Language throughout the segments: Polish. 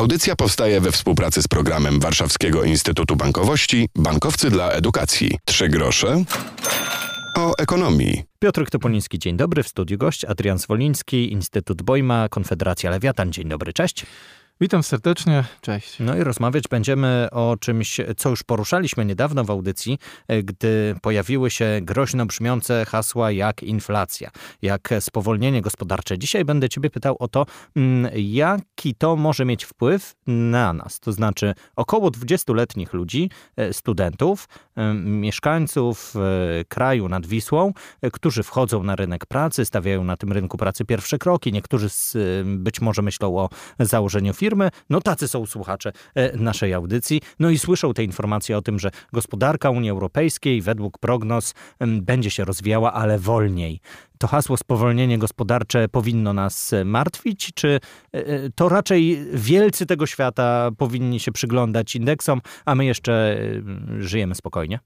Audycja powstaje we współpracy z programem Warszawskiego Instytutu Bankowości Bankowcy dla Edukacji. Trzy grosze o ekonomii. Piotr Topoliński, dzień dobry. W studiu gość Adrian Zwoliński, Instytut Bojma, Konfederacja Lewiatan. Dzień dobry, cześć. Witam serdecznie, cześć. No i rozmawiać będziemy o czymś, co już poruszaliśmy niedawno w audycji, e, gdy pojawiły się groźno brzmiące hasła jak inflacja, jak spowolnienie gospodarcze. Dzisiaj będę ciebie pytał o to, mm, jaki to może mieć wpływ na nas, to znaczy około 20-letnich ludzi, e, studentów, e, mieszkańców kraju nad Wisłą, którzy wchodzą na rynek pracy, stawiają na tym rynku pracy pierwsze kroki, niektórzy być może myślą o założeniu firmy, no tacy są słuchacze e, naszej audycji, no i słyszą te informacje o tym, że gospodarka Unii Europejskiej według prognoz będzie się rozwijała, ale wolniej. To hasło spowolnienie gospodarcze powinno nas e, martwić, czy e, to raczej wielcy tego świata powinni się przyglądać indeksom, a my jeszcze żyjemy spokojnie?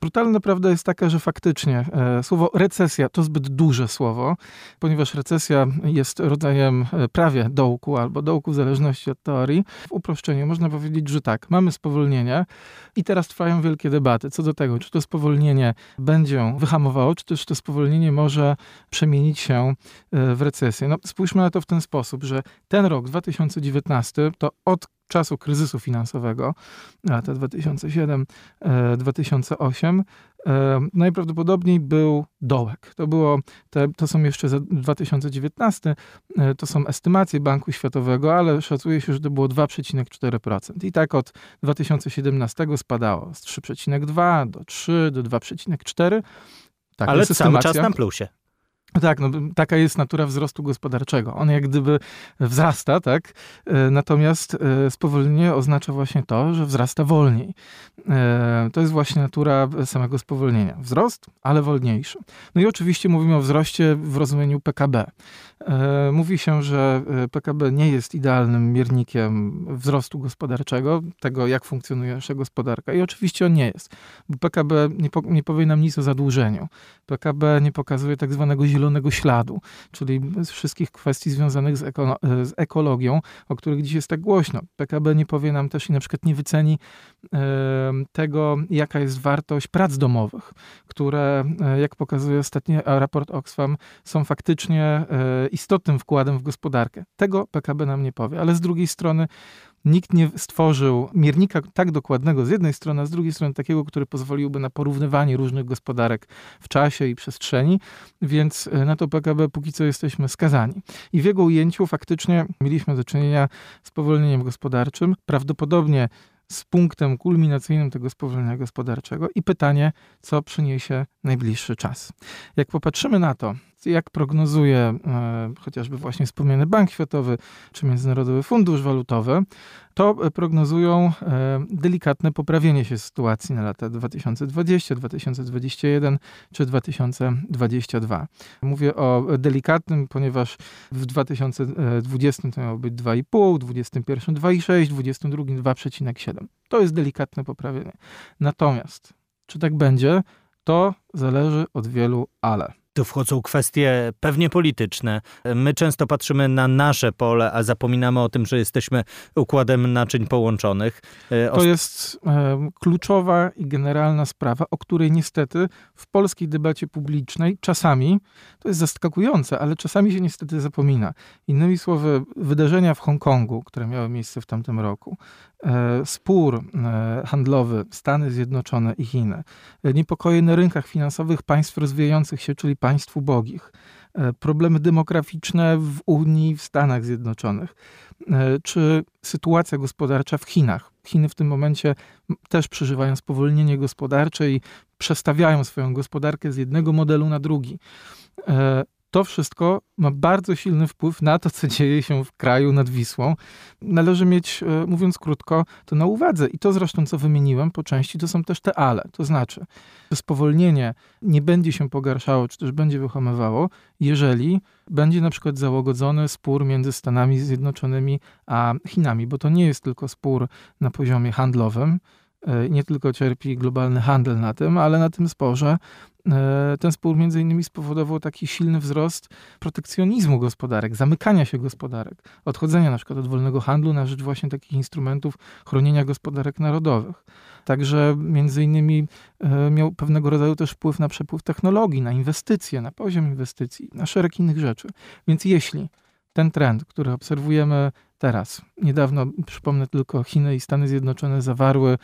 Brutalna prawda jest taka, że faktycznie e, słowo recesja to zbyt duże słowo, ponieważ recesja jest rodzajem e, prawie dołku albo dołku w zależności od teorii. W uproszczeniu można powiedzieć, że tak, mamy spowolnienie i teraz trwają wielkie debaty co do tego, czy to spowolnienie będzie wyhamowało, czy też to spowolnienie może przemienić się e, w recesję. No, spójrzmy na to w ten sposób, że ten rok 2019 to od czasu kryzysu finansowego, lata 2007-2008, e, e, najprawdopodobniej był dołek. To, było, te, to są jeszcze za 2019, e, to są estymacje Banku Światowego, ale szacuje się, że to było 2,4%. I tak od 2017 spadało z 3,2 do 3 do 2,4. Tak, ale cały czas na plusie. Tak, no, taka jest natura wzrostu gospodarczego. On jak gdyby wzrasta, tak? E, natomiast e, spowolnienie oznacza właśnie to, że wzrasta wolniej. E, to jest właśnie natura samego spowolnienia. Wzrost, ale wolniejszy. No i oczywiście mówimy o wzroście w rozumieniu PKB. Mówi się, że PKB nie jest idealnym miernikiem wzrostu gospodarczego, tego jak funkcjonuje nasza gospodarka. I oczywiście on nie jest, bo PKB nie, po, nie powie nam nic o zadłużeniu. PKB nie pokazuje tak zwanego zielonego zielonego śladu, czyli z wszystkich kwestii związanych z, z, ekologią, o których dziś jest tak głośno. PKB nie powie nam też i na przykład nie wyceni tego, jaka jest wartość prac domowych, które, e, jak pokazuje ostatni raport Oxfam, są faktycznie e, istotnym wkładem w gospodarkę. Tego PKB nam nie powie, ale z drugiej strony Nikt nie stworzył miernika tak dokładnego z jednej strony, a z drugiej strony takiego, który pozwoliłby na porównywanie różnych gospodarek w czasie i przestrzeni, więc e, na to PKB póki co jesteśmy skazani. I w jego ujęciu faktycznie mieliśmy do czynienia z powolnieniem gospodarczym. Prawdopodobnie z punktem kulminacyjnym tego spowolnienia gospodarczego i pytanie, co przyniesie najbliższy czas. Jak popatrzymy na to, jak prognozuje e, chociażby właśnie wspomniany Bank Światowy czy Międzynarodowy Fundusz Walutowy, to prognozują e, delikatne poprawienie się sytuacji na lata 2020, 2021 czy 2022. Mówię o delikatnym, ponieważ w 2020 to miało być 2,5, w 2021 2,6, w 2022 2,7. To jest delikatne poprawienie. Natomiast, czy tak będzie, to zależy od wielu ale. Tu wchodzą kwestie pewnie polityczne. My często patrzymy na nasze pole, a zapominamy o tym, że jesteśmy układem naczyń połączonych. E, to jest e, kluczowa i generalna sprawa, o której niestety w polskiej debacie publicznej czasami, to jest zaskakujące, ale czasami się niestety zapomina. Innymi słowy, wydarzenia w Hongkongu, które miały miejsce w tamtym roku, spór e, handlowy Stany Zjednoczone i Chiny, e, niepokoje na rynkach finansowych państw rozwijających się, czyli państw ubogich, e, problemy demograficzne w Unii, w Stanach Zjednoczonych, e, czy sytuacja gospodarcza w Chinach. Chiny w tym momencie też przeżywają spowolnienie gospodarcze i przestawiają swoją gospodarkę z jednego modelu na drugi. To wszystko ma bardzo silny wpływ na to, co dzieje się w kraju nad Wisłą. Należy mieć, e, mówiąc krótko, to na uwadze. I to zresztą, co wymieniłem po części, to są też te ale. To znaczy, że spowolnienie nie będzie się pogarszało, czy też będzie wyhamowało, jeżeli będzie na przykład załagodzony spór między Stanami Zjednoczonymi a Chinami, bo to nie jest tylko spór na poziomie handlowym, Nie tylko cierpi globalny handel na tym, ale na tym sporze E, ten spór między innymi spowodował taki silny wzrost protekcjonizmu gospodarek, zamykania się gospodarek, odchodzenia na przykład od wolnego handlu na rzecz właśnie takich instrumentów chronienia gospodarek narodowych. Także między innymi e, miał pewnego rodzaju też wpływ na przepływ technologii, na inwestycje, na poziom inwestycji, na szereg innych rzeczy. Więc jeśli ten trend, który obserwujemy teraz, niedawno, przypomnę tylko, Chiny i Stany Zjednoczone zawarły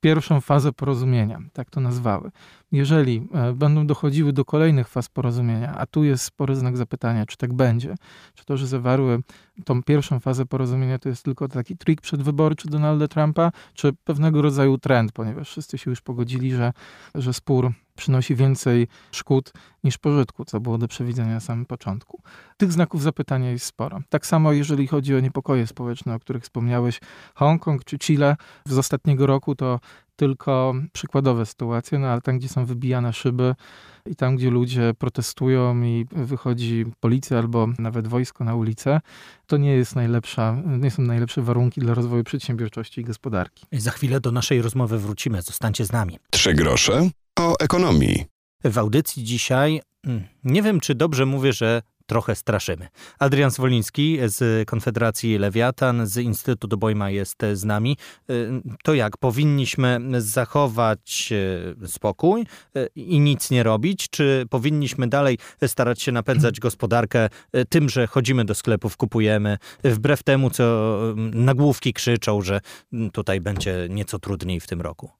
pierwszą fazę porozumienia, tak to nazwały. Jeżeli e, będą dochodziły do kolejnych faz porozumienia, a tu jest spory znak zapytania, czy tak będzie, czy to, że zawarły tą pierwszą fazę porozumienia, to jest tylko taki trik przedwyborczy Donalda Trumpa, czy pewnego rodzaju trend, ponieważ wszyscy się już pogodzili, że, że spór przynosi więcej szkód niż pożytku, co było do przewidzenia na samym początku. Tych znaków zapytania jest sporo. Tak samo jeżeli chodzi o niepokoje społeczne, o których wspomniałeś, Hongkong czy Chile z ostatniego roku to tylko przykładowe sytuacje, no ale tam, gdzie są wybijane szyby i tam, gdzie ludzie protestują i wychodzi policja albo nawet wojsko na ulicę, to nie jest najlepsza, nie są najlepsze warunki dla rozwoju przedsiębiorczości i gospodarki. Za chwilę do naszej rozmowy wrócimy. Zostańcie z nami. Trzy grosze o ekonomii. W audycji dzisiaj, mm, nie wiem czy dobrze mówię, że trochę straszymy. Adrian Swoliński z Konfederacji Lewiatan, z Instytutu Bojma jest z nami. Y, to jak, powinniśmy zachować y, spokój y, i nic nie robić, czy powinniśmy dalej starać się napędzać gospodarkę tym, że chodzimy do sklepów, kupujemy, wbrew temu, co nagłówki krzyczą, że tutaj będzie nieco trudniej w tym roku?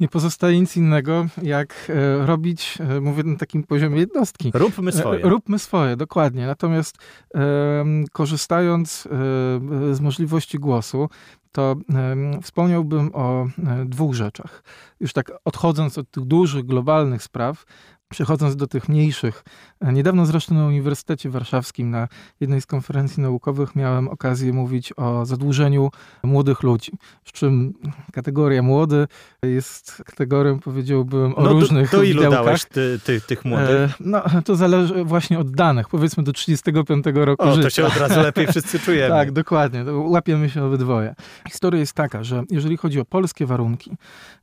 Nie pozostaje nic innego, jak robić, mówię na takim poziomie jednostki. Róbmy swoje. Róbmy swoje, dokładnie dokładnie. Natomiast korzystając z możliwości głosu, to wspomniałbym o e, dwóch rzeczach. Już tak odchodząc od tych dużych, globalnych spraw, Przechodząc do tych mniejszych, e, niedawno zresztą na Uniwersytecie Warszawskim na jednej z konferencji naukowych miałem okazję mówić o zadłużeniu młodych ludzi. Z czym kategoria młody jest kategorią, powiedziałbym, o no, różnych do, do ilu widełkach. dałeś ty, ty, tych młodych? E, no, to zależy właśnie od danych. Powiedzmy do 35 roku o, życia. to się od razu lepiej wszyscy czujemy. tak, dokładnie. Łapiemy się obydwoje. Historia jest taka, że jeżeli chodzi o polskie warunki,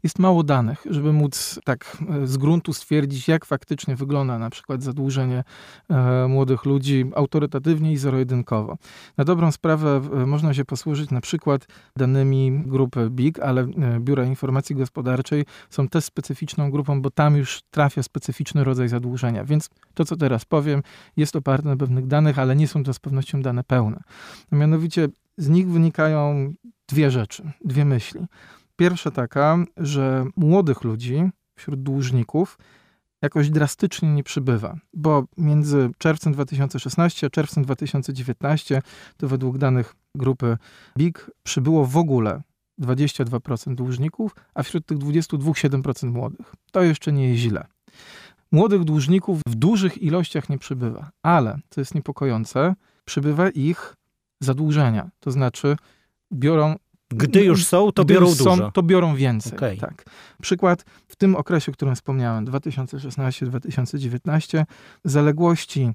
jest mało danych, żeby móc tak e, z gruntu stwierdzić, jak faktycznie wygląda na przykład zadłużenie e, młodych ludzi autorytatywnie i zero-jedynkowo. Na dobrą sprawę e, można się posłużyć na przykład danymi grupy BIG, ale e, Biura Informacji Gospodarczej są też specyficzną grupą, bo tam już trafia specyficzny rodzaj zadłużenia. Więc to, co teraz powiem, jest oparte na pewnych danych, ale nie są to z pewnością dane pełne. Mianowicie z nich wynikają dwie rzeczy, dwie myśli. Pierwsza taka, że młodych ludzi wśród dłużników jakoś drastycznie nie przybywa, bo między czerwcem 2016 a czerwcem 2019 to według danych grupy BIG przybyło w ogóle 22% dłużników, a wśród tych 22 7% młodych. To jeszcze nie jest źle. Młodych dłużników w dużych ilościach nie przybywa, ale co jest niepokojące, przybywa ich zadłużenia, to znaczy biorą gdy już są, to biorą są, dużo. To biorą więcej. Okay. Tak. Przykład w tym okresie, o którym wspomniałem, 2016-2019, zaległości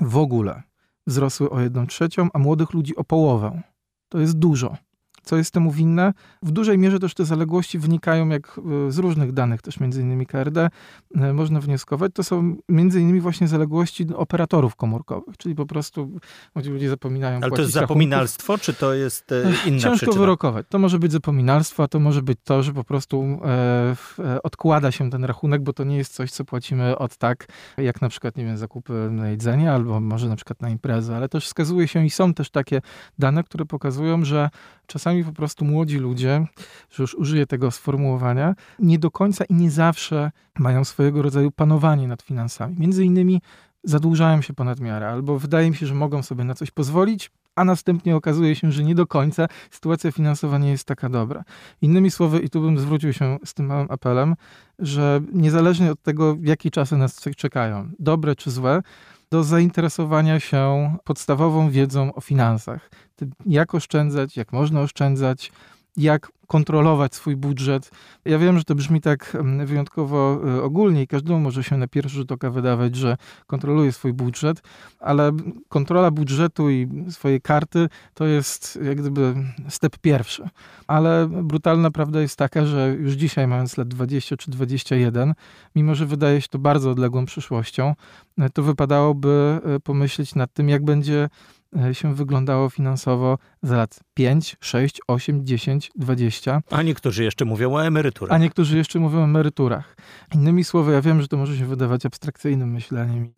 w ogóle wzrosły o 1 trzecią, a młodych ludzi o połowę. To jest dużo. Co jest temu winne? W dużej mierze też te zaległości wynikają jak e, z różnych danych, też między innymi KRD, e, można wnioskować. To są między innymi właśnie zaległości operatorów komórkowych, czyli po prostu ludzie zapominają Ale to jest zapominalstwo, rachunków. czy to jest e, inna Ciężko przyczyna? wyrokować. To może być zapominalstwo, a to może być to, że po prostu e, odkłada się ten rachunek, bo to nie jest coś, co płacimy od tak, jak na przykład, nie wiem, zakupy na jedzenie, albo może na przykład na imprezę, ale też wskazuje się i są też takie dane, które pokazują, że czasami po prostu młodzi ludzie, że już użyję tego sformułowania, nie do końca i nie zawsze mają swojego rodzaju panowanie nad finansami. Między innymi zadłużają się ponad miarę, albo wydaje mi się, że mogą sobie na coś pozwolić, a następnie okazuje się, że nie do końca sytuacja finansowa nie jest taka dobra. Innymi słowy, i tu bym zwrócił się z tym małym apelem, że niezależnie od tego, jakie czasy nas czekają, dobre czy złe, do zainteresowania się podstawową wiedzą o finansach. Jak oszczędzać, jak można oszczędzać, jak kontrolować swój budżet. Ja wiem, że to brzmi tak mm, wyjątkowo y, ogólnie i każdemu może się na pierwszy rzut oka wydawać, że kontroluje swój budżet, ale kontrola budżetu i swojej karty to jest jak gdyby step pierwszy. Ale brutalna prawda jest taka, że już dzisiaj, mając lat 20 czy 21, mimo że wydaje się to bardzo odległą przyszłością, to wypadałoby y, pomyśleć nad tym, jak będzie E, się wyglądało finansowo za lat 5, 6, 8, 10, 20. A niektórzy jeszcze mówią o emeryturach. A niektórzy jeszcze mówią o emeryturach. Innymi słowy, ja wiem, że to może się wydawać abstrakcyjnym myśleniem,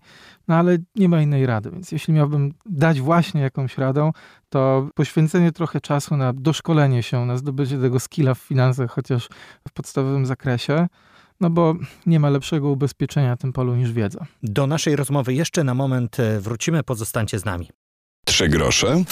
no ale nie ma innej rady. Więc jeśli miałbym dać właśnie jakąś radę, to poświęcenie trochę czasu na doszkolenie się, na zdobycie tego skilla w finansach, chociaż w podstawowym zakresie, no bo nie ma lepszego ubezpieczenia na tym polu niż wiedza. Do naszej rozmowy jeszcze na moment e, wrócimy, pozostańcie z nami. Trzy grosze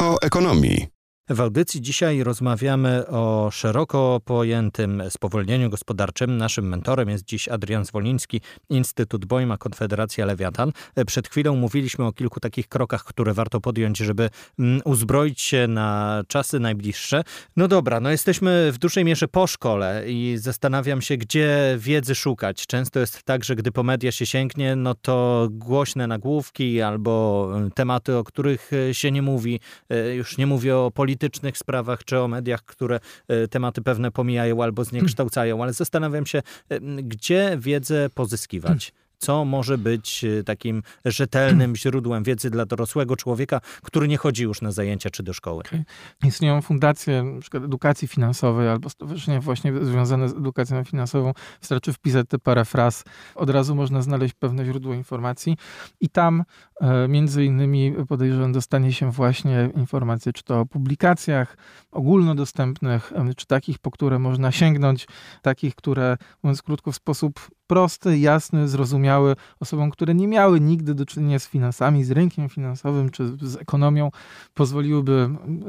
o ekonomii. W audycji dzisiaj rozmawiamy o szeroko pojętym spowolnieniu gospodarczym. Naszym mentorem jest dziś Adrian Zwoliński, Instytut Bojma, Konfederacja Lewiatan. Przed chwilą mówiliśmy o kilku takich krokach, które warto podjąć, żeby mm, uzbroić się na czasy najbliższe. No dobra, no jesteśmy w dużej mierze po szkole i zastanawiam się, gdzie wiedzy szukać. Często jest tak, że gdy po media się sięgnie, no to głośne nagłówki albo mm, tematy, o których się nie mówi. E, już nie mówię o polityce, politycznych sprawach, czy o mediach, które e, tematy pewne pomijają albo zniekształcają, ale zastanawiam się, e, gdzie wiedzę pozyskiwać co może być e, takim rzetelnym źródłem wiedzy dla dorosłego człowieka, który nie chodzi już na zajęcia czy do szkoły. Okay. Istnieją fundacje np. edukacji finansowej albo stowarzyszenia właśnie związane z edukacją finansową. Wystarczy wpisać te parę fraz, od razu można znaleźć pewne źródło informacji i tam e, między innymi podejrzewam dostanie się właśnie informacje czy to o publikacjach ogólnodostępnych, czy takich, po które można sięgnąć, takich, które mówiąc krótko w sposób prosty, jasny, zrozumiały osobom, które nie miały nigdy do czynienia z finansami, z rynkiem finansowym czy z ekonomią, pozwoliłyby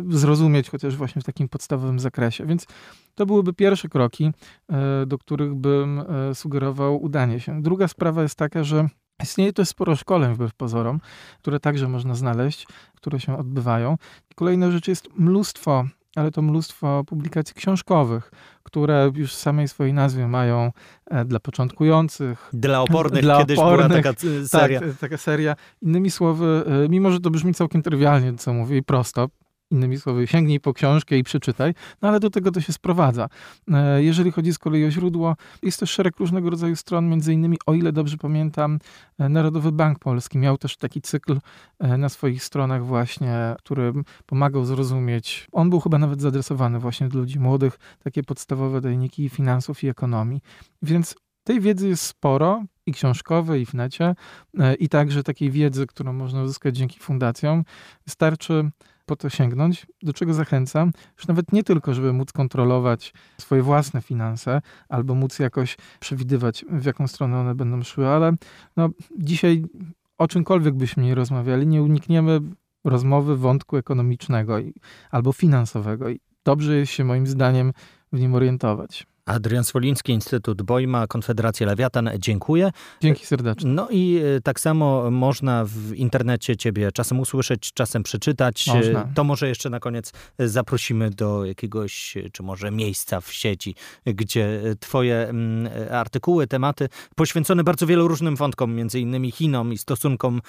zrozumieć chociaż właśnie w takim podstawowym zakresie. Więc to byłyby pierwsze kroki, e, do których bym e, sugerował udanie się. Druga sprawa jest taka, że Istnieje też sporo szkoleń wbrew pozorom, które także można znaleźć, które się odbywają. Kolejna rzecz jest mnóstwo ale to mnóstwo publikacji książkowych, które już w samej swojej nazwie mają e, dla początkujących. Dla opornych dla kiedyś opornych, była taka e, seria. Tak, taka seria. Innymi słowy, mimo że to brzmi całkiem trywialnie, co mówię, i prosto, Innymi słowy, sięgnij po książkę i przeczytaj, no ale do tego to się sprowadza. E, jeżeli chodzi z kolei o źródło, jest też szereg różnego rodzaju stron, między innymi, o ile dobrze pamiętam, e, Narodowy Bank Polski miał też taki cykl e, na swoich stronach właśnie, który pomagał zrozumieć, on był chyba nawet zaadresowany właśnie do ludzi młodych, takie podstawowe tajniki finansów i ekonomii. Więc tej wiedzy jest sporo, i książkowej, i w necie, i także takiej wiedzy, którą można uzyskać dzięki fundacjom. Wystarczy po to sięgnąć, do czego zachęcam, już nawet nie tylko, żeby móc kontrolować swoje własne finanse, albo móc jakoś przewidywać, w jaką stronę one będą szły, ale no, dzisiaj o czymkolwiek byśmy nie rozmawiali, nie unikniemy rozmowy wątku ekonomicznego i, albo finansowego. I dobrze jest się moim zdaniem w nim orientować. Adrian Swoliński, Instytut Bojma, Konfederacja Lewiatan, dziękuję. Dzięki serdecznie. No i e, tak samo można w internecie ciebie czasem usłyszeć, czasem przeczytać. E, można. To może jeszcze na koniec e, zaprosimy do jakiegoś, czy może miejsca w sieci, gdzie twoje mm, artykuły, tematy poświęcone bardzo wielu różnym wątkom, między innymi Chinom i stosunkom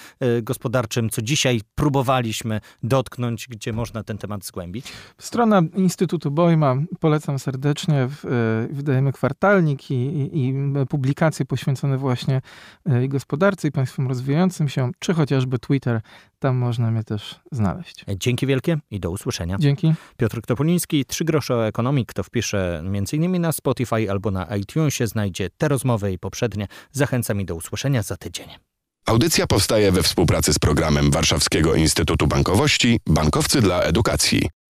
gospodarczym, co dzisiaj próbowaliśmy dotknąć, gdzie można ten temat zgłębić. Strona Instytutu Bojma, polecam serdecznie wydajemy kwartalnik i, i, i publikacje poświęcone właśnie e, gospodarce i państwom rozwijającym się, czy chociażby Twitter. Tam można mnie też znaleźć. Dzięki wielkie i do usłyszenia. Dzięki. Piotr Topoliński, Trzy grosze o ekonomii. Kto wpisze m.in. na Spotify albo na iTunesie, znajdzie te rozmowy i poprzednie. Zachęcam i do usłyszenia za tydzień. Audycja powstaje we współpracy z programem Warszawskiego Instytutu Bankowości Bankowcy dla Edukacji.